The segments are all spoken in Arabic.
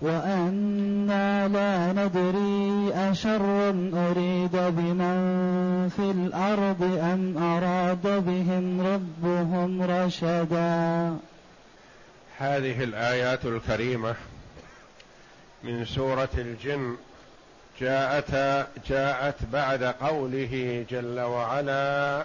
وأنا لا ندري أشر أريد بمن في الأرض أم أراد بهم ربهم رشدا هذه الآيات الكريمة من سورة الجن جاءت جاءت بعد قوله جل وعلا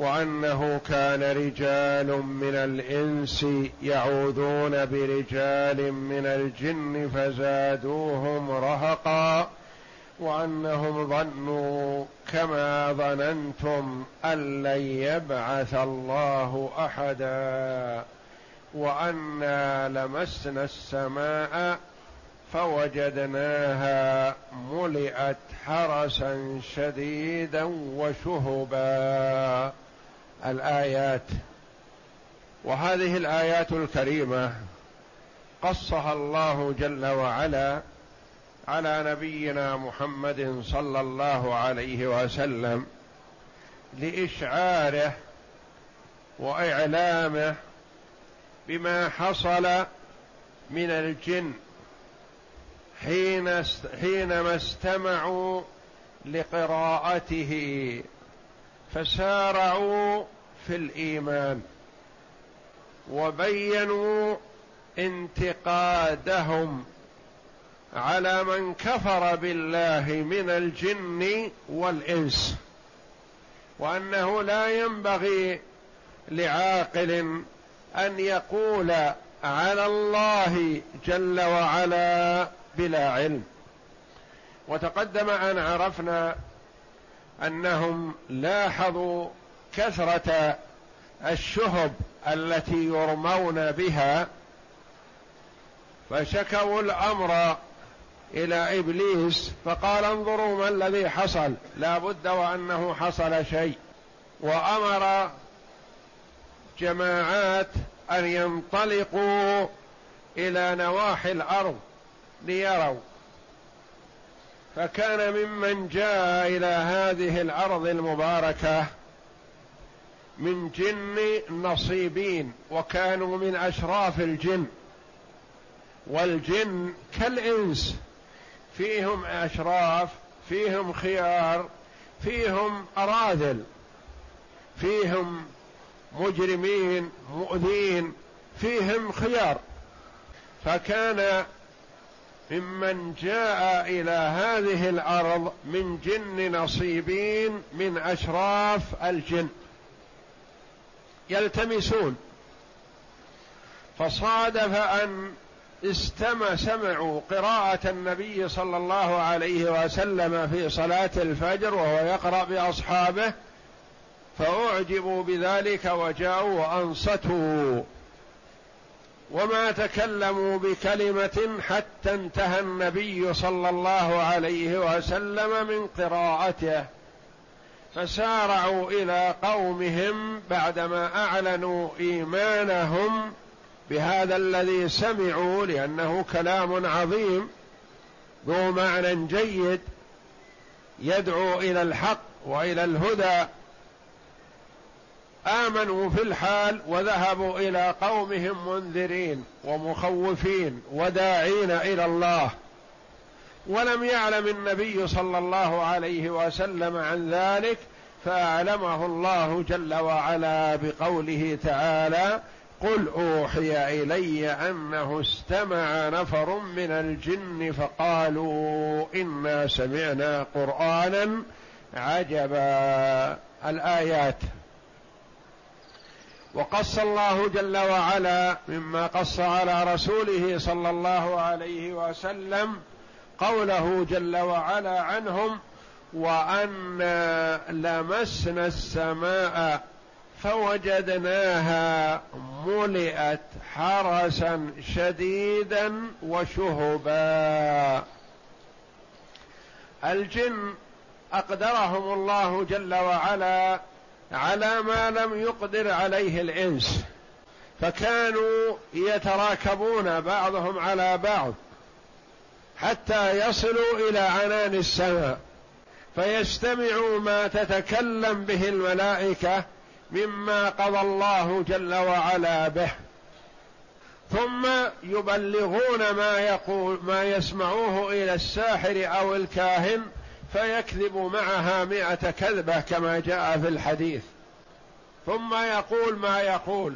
وأنه كان رجال من الإنس يعوذون برجال من الجن فزادوهم رهقا وأنهم ظنوا كما ظننتم أن لن يبعث الله أحدا وأنا لمسنا السماء فوجدناها ملئت حرسا شديدا وشهبا الآيات وهذه الآيات الكريمة قصها الله جل وعلا على نبينا محمد صلى الله عليه وسلم لإشعاره وإعلامه بما حصل من الجن حين حينما استمعوا لقراءته. فسارعوا في الإيمان وبينوا انتقادهم على من كفر بالله من الجن والإنس وأنه لا ينبغي لعاقل أن يقول على الله جل وعلا بلا علم. وتقدم أن عرفنا أنهم لاحظوا كثرة الشهب التي يرمون بها فشكوا الأمر إلى إبليس فقال انظروا ما الذي حصل لا بد وأنه حصل شيء. وأمر جماعات أن ينطلقوا إلى نواحي الأرض ليروا. فكان ممن جاء إلى هذه الأرض المباركة من جن نصيبين وكانوا من أشراف الجن والجن كالإنس فيهم أشراف فيهم خيار فيهم أراذل فيهم مجرمين مؤذين فيهم خيار. فكان ممن جاء إلى هذه الأرض من جن نصيبين من أشراف الجن. يلتمسون. فصادف أن استمع سمعوا قراءة النبي صلى الله عليه وسلم في صلاة الفجر وهو يقرأ بأصحابه فأعجبوا بذلك وجاءوا وأنصتوا. وما تكلموا بكلمة حتى انتهى النبي صلى الله عليه وسلم من قراءته. فسارعوا إلى قومهم بعدما أعلنوا إيمانهم بهذا الذي سمعوا لأنه كلام عظيم ذو معنى جيد يدعو إلى الحق وإلى الهدى. آمنوا في الحال وذهبوا إلى قومهم منذرين ومخوفين وداعين إلى الله. ولم يعلم النبي صلى الله عليه وسلم عن ذلك فأعلمه الله جل وعلا بقوله تعالى قل أوحي إلي أنه استمع نفر من الجن فقالوا إنا سمعنا قرآنا عجبا. الآيات. وقص الله جل وعلا مما قص على رسوله صلى الله عليه وسلم قوله جل وعلا عنهم وانا لمسنا السماء فوجدناها ملئت حرسا شديدا وشهبا. الجن أقدرهم الله جل وعلا على ما لم يقدر عليه الإنس فكانوا يتراكبون بعضهم على بعض حتى يصلوا إلى عنان السماء فيستمعوا ما تتكلم به الملائكة مما قضى الله جل وعلا به. ثم يبلغون ما يقول ما يسمعوه إلى الساحر أو الكاهن فيكذب معها مئة كذبة كما جاء في الحديث. ثم يقول ما يقول.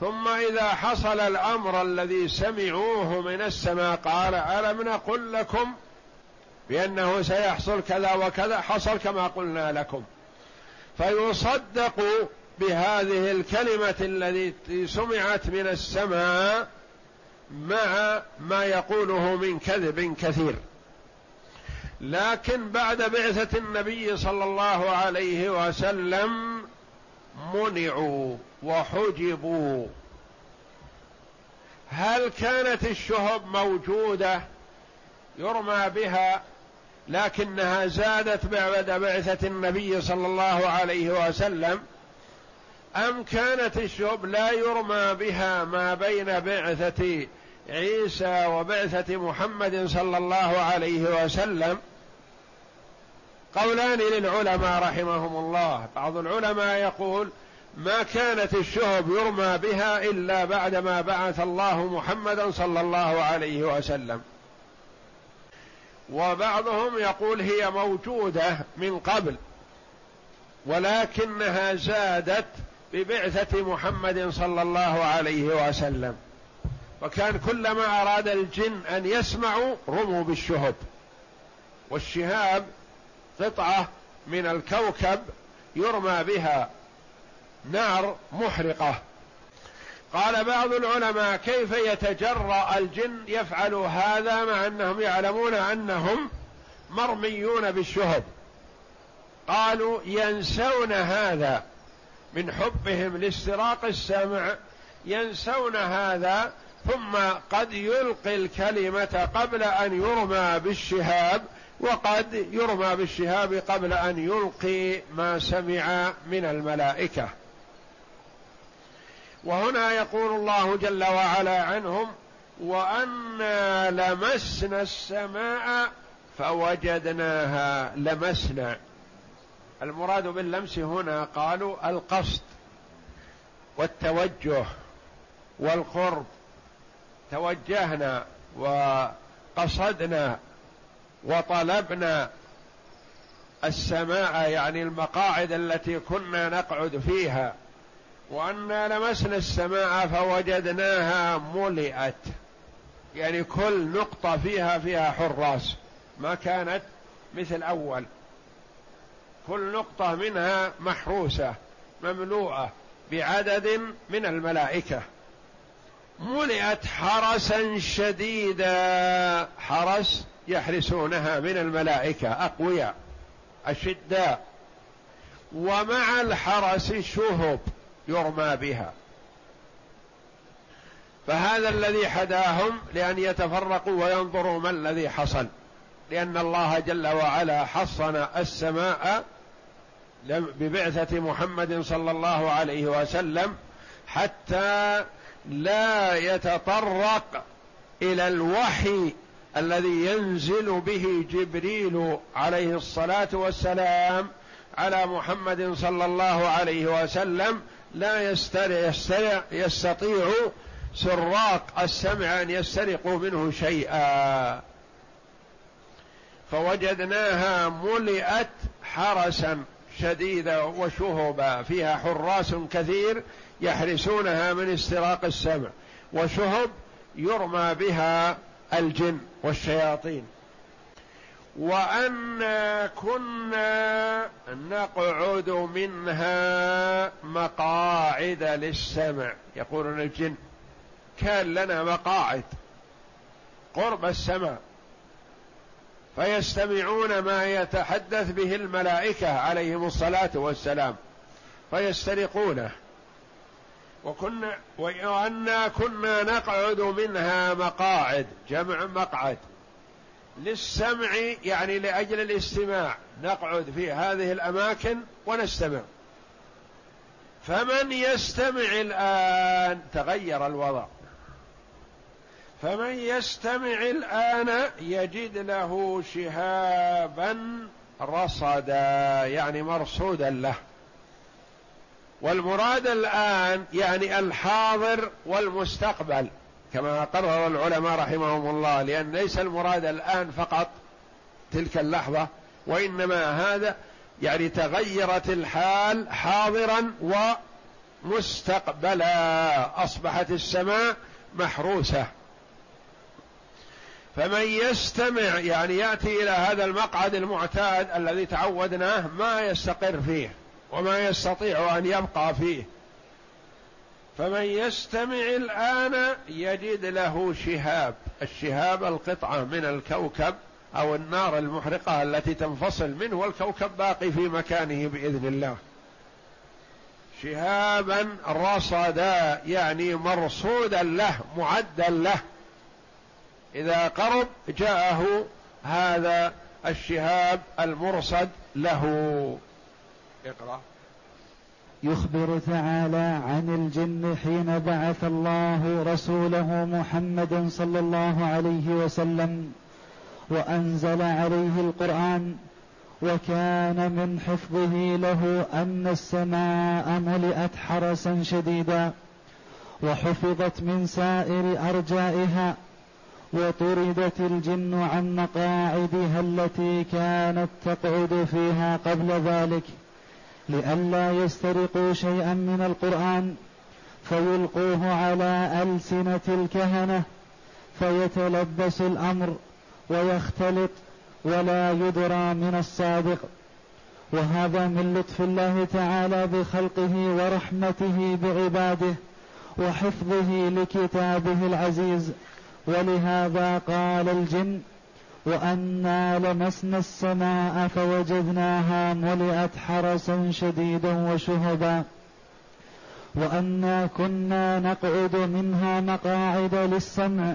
ثم إذا حصل الأمر الذي سمعوه من السماء قال ألم نقل لكم بأنه سيحصل كذا وكذا؟ حصل كما قلنا لكم. فيصدق بهذه الكلمة التي سمعت من السماء مع ما يقوله من كذب كثير. لكن بعد بعثة النبي صلى الله عليه وسلم منعوا وحجبوا. هل كانت الشهب موجودة؟ يرمى بها لكنها زادت بعد بعثة النبي صلى الله عليه وسلم. أم كانت الشهب لا يرمى بها ما بين بعثة عيسى وبعثة محمد صلى الله عليه وسلم؟ قولان للعلماء رحمهم الله. بعض العلماء يقول ما كانت الشهب يرمى بها إلا بعدما بعث الله محمدا صلى الله عليه وسلم. وبعضهم يقول هي موجودة من قبل ولكنها زادت ببعثة محمد صلى الله عليه وسلم. وكان كلما أراد الجن أن يسمعوا رموا بالشهب. والشهاب قطعة من الكوكب يرمى بها نار محرقة. قال بعض العلماء كيف يتجرأ الجن يفعل هذا مع أنهم يعلمون أنهم مرميون بالشهب؟ قالوا ينسون هذا من حبهم لاستراق السمع ينسون هذا ثم قد يلقي الكلمة قبل أن يرمى بالشهاب وقد يرمى بالشهاب قبل أن يلقي ما سمع من الملائكة. وهنا يقول الله جل وعلا عنهم وأنا لمسنا السماء فوجدناها لمسنا. المراد باللمس هنا قالوا القصد والتوجه والقرب. توجهنا وقصدنا وطلبنا السماء يعني المقاعد التي كنا نقعد فيها وأنا لمسنا السماء فوجدناها ملئت. يعني كل نقطة فيها فيها حراس ما كانت مثل أول. كل نقطة منها محروسة مملوءة بعدد من الملائكة. ملئت حرسا شديدا. حرس يحرسونها من الملائكة أقوياء أشداء. ومع الحرس شهب يرمى بها. فهذا الذي حداهم لأن يتفرقوا وينظروا ما الذي حصل. لأن الله جل وعلا حصن السماء ببعثة محمد صلى الله عليه وسلم حتى لا يتطرق إلى الوحي الذي ينزل به جبريل عليه الصلاة والسلام على محمد صلى الله عليه وسلم. لا يسترع يستطيع سراق السمع أن يسترقوا منه شيئا. فوجدناها ملئت حرسا شديدة وشهبا فيها حراس كثير يحرسونها من استراق السمع وشهب يرمى بها الجن والشياطين. وأنا كنا نقعد منها مقاعد للسمع. يقولون الجن كان لنا مقاعد قرب السماء فيستمعون ما يتحدث به الملائكة عليهم الصلاة والسلام فيسترقونه. وكنا وأنا كنا نقعد منها مقاعد جمع مقعد. للسمع يعني لأجل الاستماع. نقعد في هذه الأماكن ونستمع. فمن يستمع الآن تغير الوضع. فمن يستمع الآن يجد له شهابا رصدا يعني مرصودا له. والمراد الآن يعني الحاضر والمستقبل كما قرر العلماء رحمهم الله لأن ليس المراد الآن فقط تلك اللحظة وإنما هذا يعني تغيرت الحال حاضرا ومستقبلا أصبحت السماء محروسة. فمن يستمع يعني يأتي إلى هذا المقعد المعتاد الذي تعودناه ما يستقر فيه. وما يستطيع أن يبقى فيه. فمن يستمع الآن يجد له شهاب الشهاب القطعة من الكوكب أو النار المحرقة التي تنفصل منه والكوكب باقي في مكانه بإذن الله. شهابا رصدا يعني مرصودا له معدا له. إذا قرب جاءه هذا الشهاب المرصد له. اقرأ. يخبر تعالى عن الجن حين بعث الله رسوله محمدا صلى الله عليه وسلم وأنزل عليه القرآن وكان من حفظه له أن السماء ملئت حرسا شديدا وحفظت من سائر أرجائها وطردت الجن عن مقاعدها التي كانت تقعد فيها قبل ذلك. لئلا يسترقوا شيئا من القرآن فيلقوه على ألسنة الكهنة فيتلبس الأمر ويختلط ولا يدرى من الصادق. وهذا من لطف الله تعالى بخلقه ورحمته بعباده وحفظه لكتابه العزيز. ولهذا قال الجن وأنا لمسنا السماء فوجدناها ملئت حرسا شديدا وشهبا. وأنا كنا نقعد منها مقاعد للسمع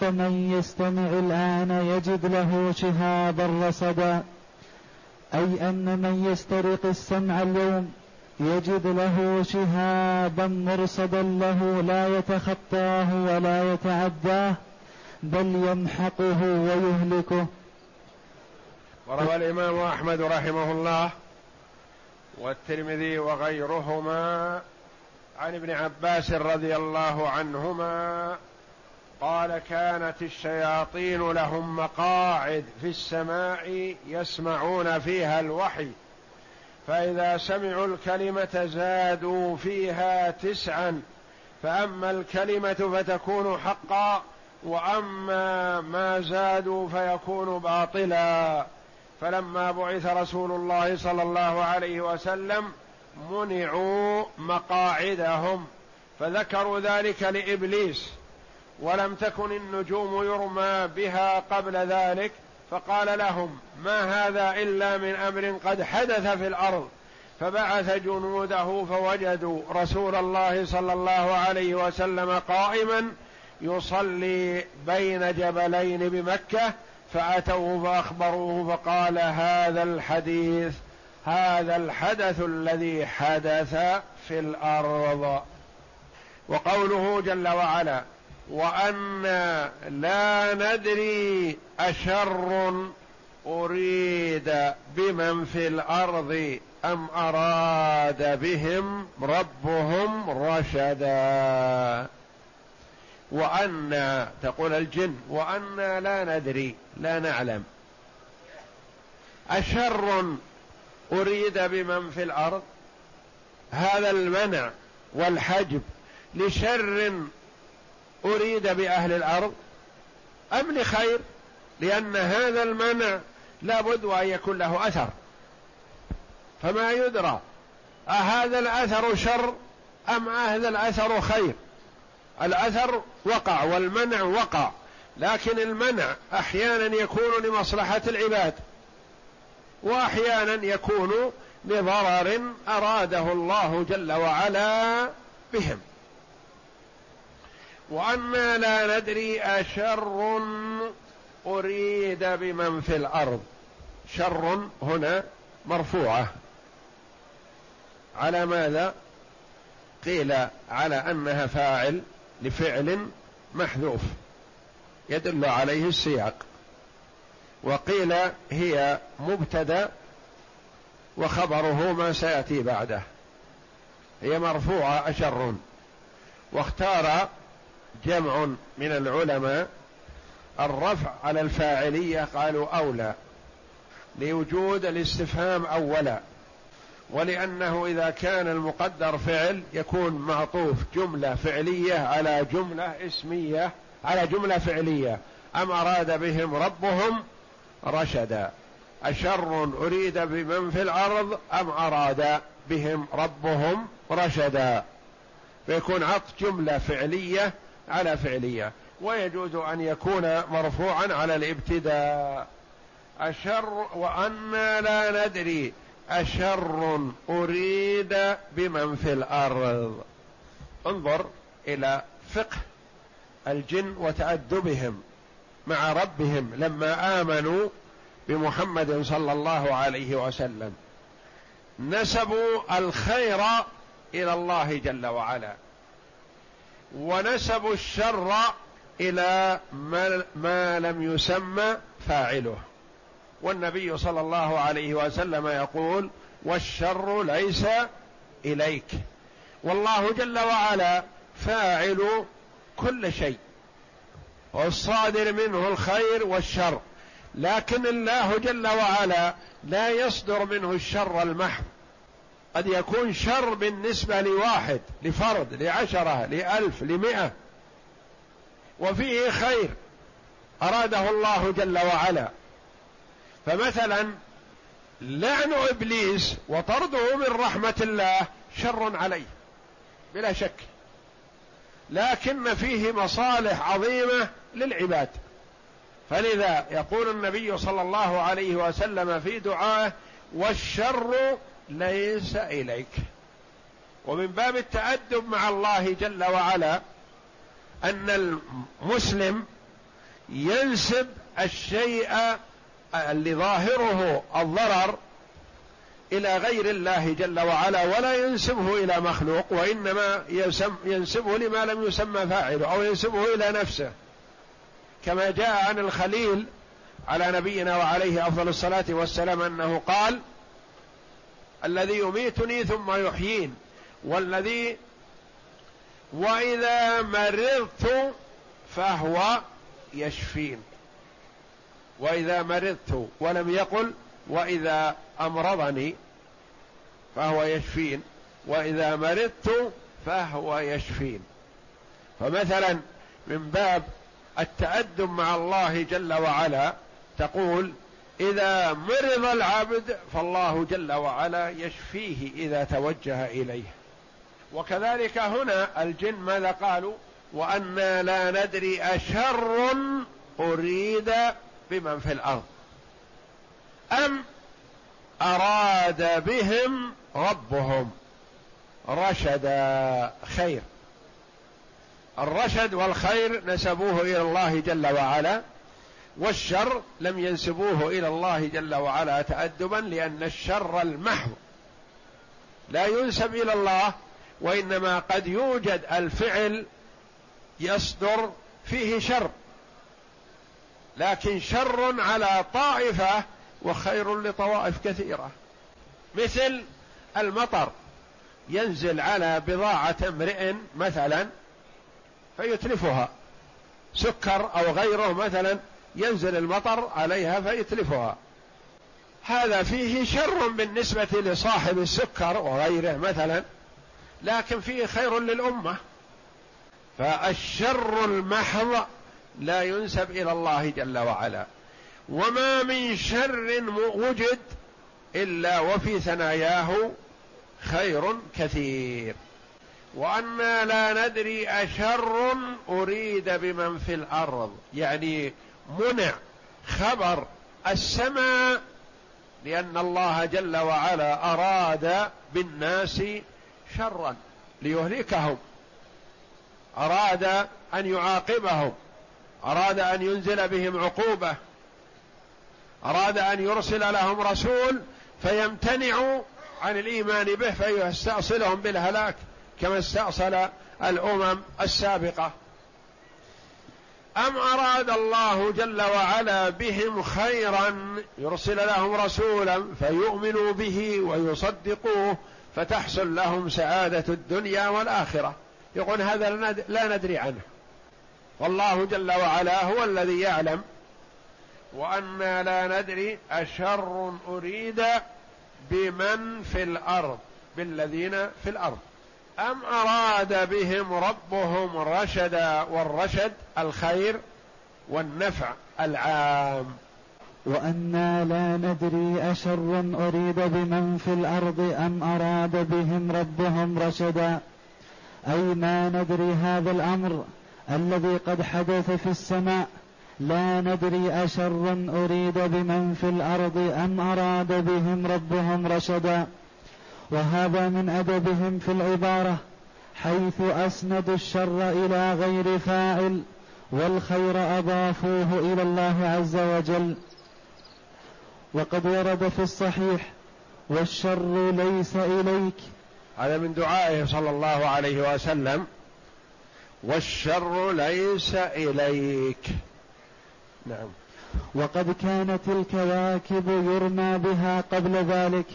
فمن يستمع الآن يجد له شهابا رصدا. أي أن من يسترق السمع اليوم يجد له شهابا مرصدا له لا يتخطاه ولا يتعداه. بل يمحقه ويهلكه. وروى الإمام أحمد رحمه الله والترمذي وغيرهما عن ابن عباس رضي الله عنهما قال كانت الشياطين لهم مقاعد في السماء يسمعون فيها الوحي فإذا سمعوا الكلمة زادوا فيها تسعا فأما الكلمة فتكون حقا وأما ما زادوا فيكون باطلا. فلما بعث رسول الله صلى الله عليه وسلم منعوا مقاعدهم فذكروا ذلك لإبليس. ولم تكن النجوم يرمى بها قبل ذلك فقال لهم ما هذا إلا من أمر قد حدث في الأرض. فبعث جنوده فوجدوا رسول الله صلى الله عليه وسلم قائما يصلي بين جبلين بمكة فأتوه فأخبروه فقال هذا الحديث هذا الحدث الذي حدث في الأرض. وقوله جل وعلا وأنا لا ندري أشر أريد بمن في الأرض أم أراد بهم ربهم رشدا. وأنا تقول الجن وأنا لا ندري لا نعلم. أشر أريد بمن في الأرض؟ هذا المنع والحجب. لشر أريد بأهل الأرض؟ أم لخير؟ لأن هذا المنع لابد وأن يكون له أثر. فما يدرى أهذا الأثر شر أم هذا الأثر خير؟ الأثر وقع والمنع وقع لكن المنع أحيانا يكون لمصلحة العباد وأحيانا يكون لضرر أراده الله جل وعلا بهم. وأنا لا ندري أشر أريد بمن في الأرض. شر هنا مرفوعة. على ماذا؟ قيل على أنها فاعل. لفعل محذوف يدل عليه السياق. وقيل هي مبتدأ وخبره ما سيأتي بعده. هي مرفوعة أشر. واختار جمع من العلماء الرفع على الفاعلية قالوا أولى لوجود الاستفهام أولا. ولأنه إذا كان المقدر فعل يكون معطوف جملة فعلية على جملة اسمية على جملة فعلية. أم أراد بهم ربهم رشدا. أشر أريد بمن في الأرض أم أراد بهم ربهم رشدا. فيكون عطف جملة فعلية على فعلية. ويجوز أن يكون مرفوعا على الابتداء. أشر وأنا لا ندري. أشر أريد بمن في الأرض. انظر إلى فقه الجن وتأدبهم مع ربهم لما آمنوا بمحمد صلى الله عليه وسلم. نسبوا الخير إلى الله جل وعلا. ونسبوا الشر إلى ما لم يسمى فاعله. والنبي صلى الله عليه وسلم يقول والشر ليس إليك. والله جل وعلا فاعل كل شيء. والصادر منه الخير والشر. لكن الله جل وعلا لا يصدر منه الشر المحض. قد يكون شر بالنسبة لواحد لفرد لعشرة لألف لمئة. وفيه خير. أراده الله جل وعلا. فمثلا لعن إبليس وطرده من رحمة الله شر عليه بلا شك. لكن فيه مصالح عظيمة للعباد. فلذا يقول النبي صلى الله عليه وسلم في دعائه والشر ليس إليك. ومن باب التأدب مع الله جل وعلا أن المسلم ينسب الشيء اللي ظاهره الضرر إلى غير الله جل وعلا ولا ينسبه إلى مخلوق وإنما ينسبه لما لم يسمى فاعله أو ينسبه إلى نفسه. كما جاء عن الخليل على نبينا وعليه أفضل الصلاة والسلام أنه قال الذي يميتني ثم يحيين والذي وإذا مرضت فهو يشفين. وإذا مرضت ولم يقل وإذا أمرضني فهو يشفين وإذا مرضت فهو يشفين. فمثلا من باب التأدب مع الله جل وعلا تقول إذا مرض العبد فالله جل وعلا يشفيه إذا توجه إليه. وكذلك هنا الجن ماذا قالوا؟ وأنا لا ندري أشر أريد بمن في الأرض. أم أراد بهم ربهم. رشدا خير. الرشد والخير نسبوه إلى الله جل وعلا والشر لم ينسبوه إلى الله جل وعلا تادبا لأن الشر المحض لا ينسب إلى الله وإنما قد يوجد الفعل يصدر فيه شر. لكن شر على طائفة وخير لطوائف كثيرة. مثل المطر ينزل على بضاعة امرئ مثلا فيتلفها. سكر أو غيره مثلا ينزل المطر عليها فيتلفها. هذا فيه شر بالنسبة لصاحب السكر وغيره مثلا لكن فيه خير للأمة. فالشر المحض لا ينسب إلى الله جل وعلا. وما من شر وجد إلا وفي ثناياه خير كثير. وأنا لا ندري أشر أريد بمن في الأرض. يعني منع خبر السماء لأن الله جل وعلا أراد بالناس شرا ليهلكهم. أراد أن يعاقبهم. أراد أن ينزل بهم عقوبة أراد أن يرسل لهم رسول فيمتنعوا عن الإيمان به فيستأصلهم بالهلاك كما استأصل الأمم السابقة. أم أراد الله جل وعلا بهم خيرا يرسل لهم رسولا فيؤمنوا به ويصدقوه فتحصل لهم سعادة الدنيا والآخرة؟ يقول هذا لا ندري عنه. والله جل وعلا هو الذي يعلم. وأنا لا ندري أشر أريد بمن في الأرض بالذين في الأرض. أم أراد بهم ربهم رشدا والرشد الخير والنفع العام. وأنا لا ندري أشر أريد بمن في الأرض أم أراد بهم ربهم رشدا. أي ما ندري هذا الأمر؟ الذي قد حدث في السماء لا ندري أشر أريد بمن في الأرض أم أراد بهم ربهم رشدا. وهذا من أدبهم في العبارة حيث أسندوا الشر إلى غير فاعل والخير أضافوه إلى الله عز وجل. وقد ورد في الصحيح والشر ليس إليك. هذا من دعائه صلى الله عليه وسلم. والشر ليس إليك. نعم. وقد كانت الكواكب يرمى بها قبل ذلك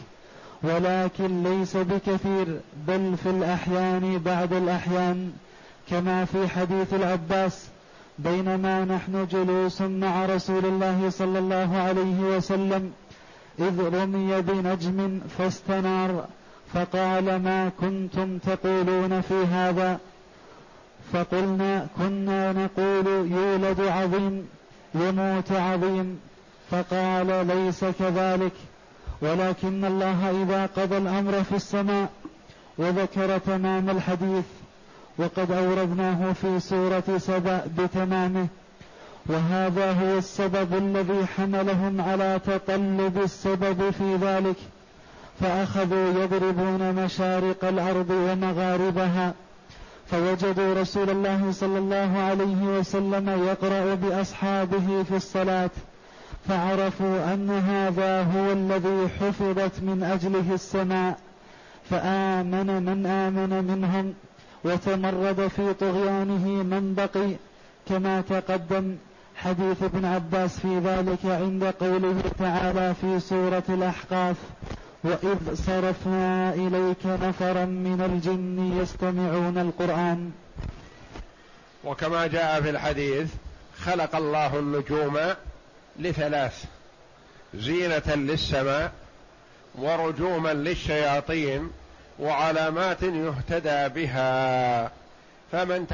ولكن ليس بكثير بل في الأحيان بعد الأحيان كما في حديث العباس بينما نحن جلوس مع رسول الله صلى الله عليه وسلم إذ رمي بنجم فاستنار فقال ما كنتم تقولون في هذا؟ فقلنا كنا نقول يولد عظيم يموت عظيم. فقال ليس كذلك. ولكن الله إذا قضى الأمر في السماء وذكر تمام الحديث وقد أوردناه في سورة سبأ بتمامه. وهذا هو السبب الذي حملهم على تقلب السبب في ذلك. فأخذوا يضربون مشارق الأرض ومغاربها. فوجدوا رسول الله صلى الله عليه وسلم يقرأ بأصحابه في الصلاة فعرفوا أن هذا هو الذي حفظت من أجله السماء فآمن من آمن منهم وتمرد في طغيانه من بقي كما تقدم حديث ابن عباس في ذلك عند قوله تعالى في سورة الأحقاف وإذ صرفنا إليك نفرا من الجن يستمعون القرآن وكما جاء في الحديث خلق الله النجوم لثلاث زينة للسماء ورجوما للشياطين وعلامات يهتدى بها فمن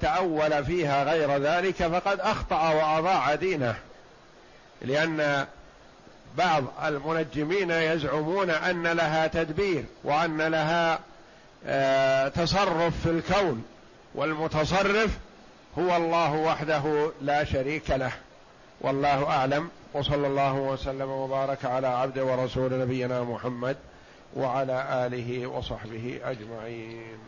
تأول فيها غير ذلك فقد أخطأ وأضاع دينه لأن بعض المنجمين يزعمون أن لها تدبير وأن لها آه، تصرف في الكون والمتصرف هو الله وحده لا شريك له. والله أعلم. وصلى الله وسلم وبارك على عبد ورسول نبينا محمد وعلى آله وصحبه أجمعين.